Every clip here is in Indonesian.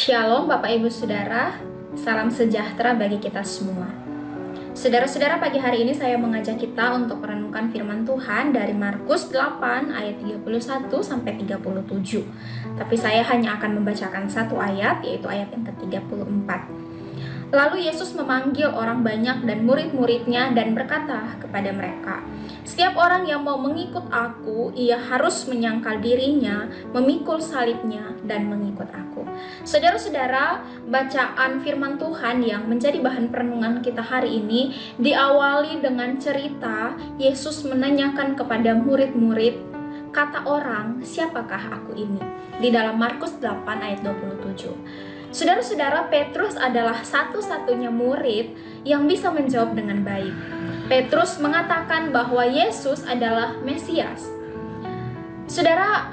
Shalom Bapak Ibu Saudara, salam sejahtera bagi kita semua. Saudara-saudara, pagi hari ini saya mengajak kita untuk merenungkan firman Tuhan dari Markus 8 ayat 31 sampai 37. Tapi saya hanya akan membacakan satu ayat, yaitu ayat yang ke-34. Lalu Yesus memanggil orang banyak dan murid-muridnya dan berkata kepada mereka, Setiap orang yang mau mengikut aku, ia harus menyangkal dirinya, memikul salibnya, dan mengikut aku. Saudara-saudara, bacaan firman Tuhan yang menjadi bahan perenungan kita hari ini diawali dengan cerita Yesus menanyakan kepada murid-murid, kata orang, siapakah aku ini? Di dalam Markus 8 ayat 27. Saudara-saudara, Petrus adalah satu-satunya murid yang bisa menjawab dengan baik. Petrus mengatakan bahwa Yesus adalah Mesias. Saudara,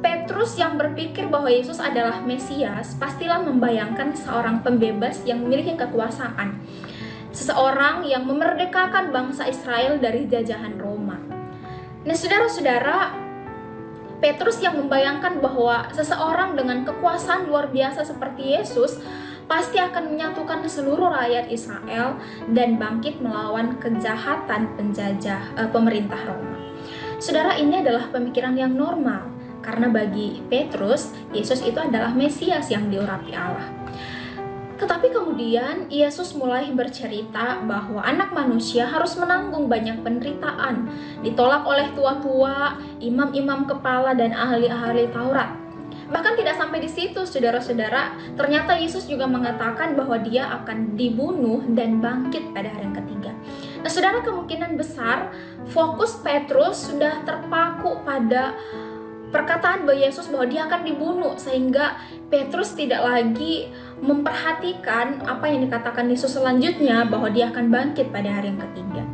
Petrus yang berpikir bahwa Yesus adalah Mesias pastilah membayangkan seorang pembebas yang memiliki kekuasaan. Seseorang yang memerdekakan bangsa Israel dari jajahan Roma. Nah, saudara-saudara, Petrus yang membayangkan bahwa seseorang dengan kekuasaan luar biasa seperti Yesus pasti akan menyatukan seluruh rakyat Israel dan bangkit melawan kejahatan penjajah eh, pemerintah Roma. Saudara, ini adalah pemikiran yang normal karena bagi Petrus, Yesus itu adalah Mesias yang diurapi Allah. Tetapi kemudian Yesus mulai bercerita bahwa anak manusia harus menanggung banyak penderitaan, ditolak oleh tua-tua, imam-imam kepala dan ahli-ahli Taurat. Bahkan tidak sampai di situ, saudara-saudara, ternyata Yesus juga mengatakan bahwa dia akan dibunuh dan bangkit pada hari yang ketiga. Nah, saudara, kemungkinan besar fokus Petrus sudah terpaku pada perkataan bahwa Yesus bahwa dia akan dibunuh sehingga Petrus tidak lagi memperhatikan apa yang dikatakan Yesus selanjutnya bahwa dia akan bangkit pada hari yang ketiga.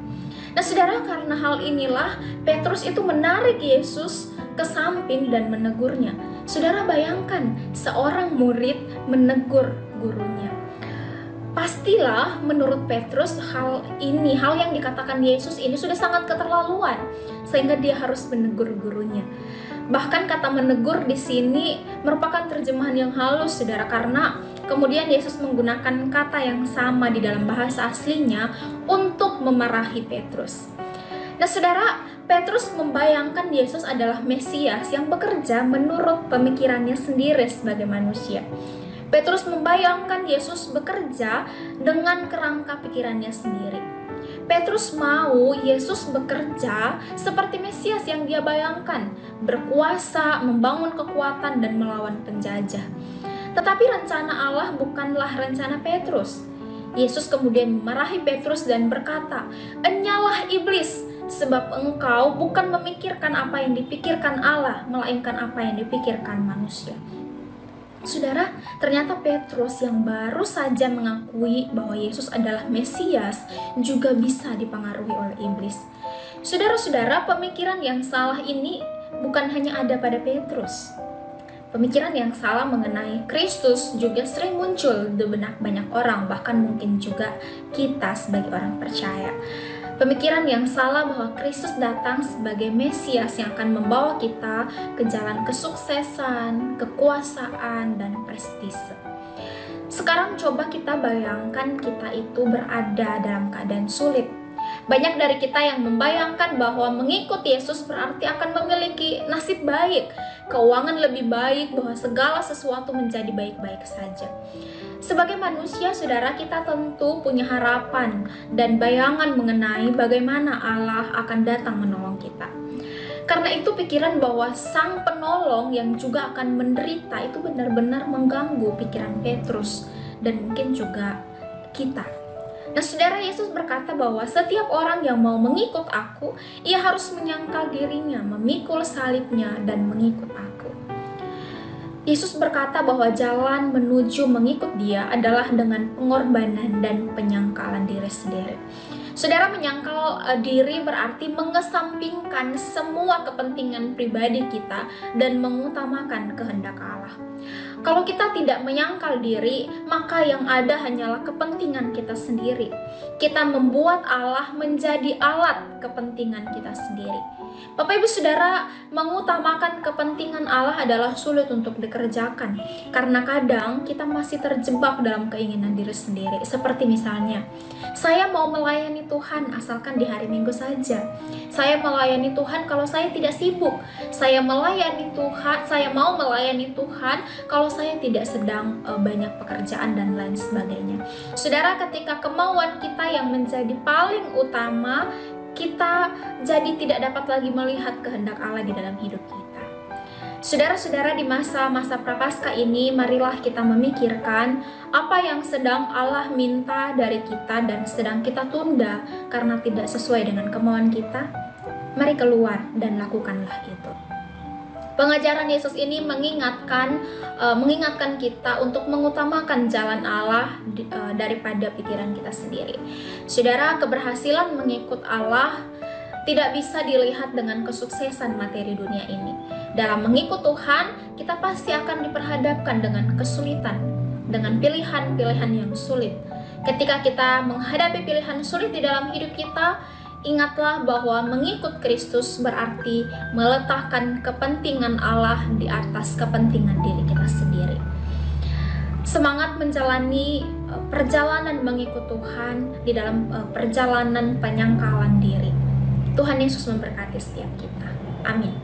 Nah, saudara, karena hal inilah Petrus itu menarik Yesus ke samping dan menegurnya. Saudara bayangkan seorang murid menegur gurunya. Pastilah menurut Petrus hal ini, hal yang dikatakan Yesus ini sudah sangat keterlaluan sehingga dia harus menegur gurunya. Bahkan kata menegur di sini merupakan terjemahan yang halus, saudara, karena kemudian Yesus menggunakan kata yang sama di dalam bahasa aslinya untuk memarahi Petrus. Nah, saudara, Petrus membayangkan Yesus adalah Mesias yang bekerja menurut pemikirannya sendiri sebagai manusia. Petrus membayangkan Yesus bekerja dengan kerangka pikirannya sendiri. Petrus mau Yesus bekerja seperti Mesias yang dia bayangkan, berkuasa, membangun kekuatan dan melawan penjajah. Tetapi rencana Allah bukanlah rencana Petrus. Yesus kemudian memarahi Petrus dan berkata, "Enyalah iblis, sebab engkau bukan memikirkan apa yang dipikirkan Allah, melainkan apa yang dipikirkan manusia." Saudara, ternyata Petrus yang baru saja mengakui bahwa Yesus adalah Mesias juga bisa dipengaruhi oleh iblis. Saudara-saudara, pemikiran yang salah ini bukan hanya ada pada Petrus. Pemikiran yang salah mengenai Kristus juga sering muncul di benak banyak orang, bahkan mungkin juga kita sebagai orang percaya. Pemikiran yang salah bahwa Kristus datang sebagai Mesias yang akan membawa kita ke jalan kesuksesan, kekuasaan, dan prestise. Sekarang coba kita bayangkan kita itu berada dalam keadaan sulit. Banyak dari kita yang membayangkan bahwa mengikut Yesus berarti akan memiliki nasib baik, keuangan lebih baik, bahwa segala sesuatu menjadi baik-baik saja. Sebagai manusia, saudara, kita tentu punya harapan dan bayangan mengenai bagaimana Allah akan datang menolong kita. Karena itu pikiran bahwa sang penolong yang juga akan menderita itu benar-benar mengganggu pikiran Petrus dan mungkin juga kita. Nah, saudara Yesus berkata bahwa setiap orang yang mau mengikut aku, ia harus menyangkal dirinya, memikul salibnya, dan mengikut aku. Yesus berkata bahwa jalan menuju mengikut Dia adalah dengan pengorbanan dan penyangkalan diri sendiri. Saudara menyangkal uh, diri berarti mengesampingkan semua kepentingan pribadi kita dan mengutamakan kehendak Allah. Kalau kita tidak menyangkal diri, maka yang ada hanyalah kepentingan kita sendiri. Kita membuat Allah menjadi alat kepentingan kita sendiri Bapak Ibu Saudara, mengutamakan kepentingan Allah adalah sulit untuk dikerjakan karena kadang kita masih terjebak dalam keinginan diri sendiri. Seperti misalnya, saya mau melayani Tuhan asalkan di hari Minggu saja. Saya melayani Tuhan kalau saya tidak sibuk. Saya melayani Tuhan, saya mau melayani Tuhan kalau saya tidak sedang uh, banyak pekerjaan dan lain sebagainya. Saudara, ketika kemauan kita yang menjadi paling utama kita jadi tidak dapat lagi melihat kehendak Allah di dalam hidup kita. Saudara-saudara di masa-masa prapaskah ini marilah kita memikirkan apa yang sedang Allah minta dari kita dan sedang kita tunda karena tidak sesuai dengan kemauan kita. Mari keluar dan lakukanlah itu. Pengajaran Yesus ini mengingatkan uh, mengingatkan kita untuk mengutamakan jalan Allah uh, daripada pikiran kita sendiri. Saudara, keberhasilan mengikut Allah tidak bisa dilihat dengan kesuksesan materi dunia ini. Dalam mengikut Tuhan, kita pasti akan diperhadapkan dengan kesulitan, dengan pilihan-pilihan yang sulit. Ketika kita menghadapi pilihan sulit di dalam hidup kita, Ingatlah bahwa mengikut Kristus berarti meletakkan kepentingan Allah di atas kepentingan diri kita sendiri. Semangat menjalani e, perjalanan mengikut Tuhan di dalam e, perjalanan penyangkalan diri. Tuhan Yesus memberkati setiap kita. Amin.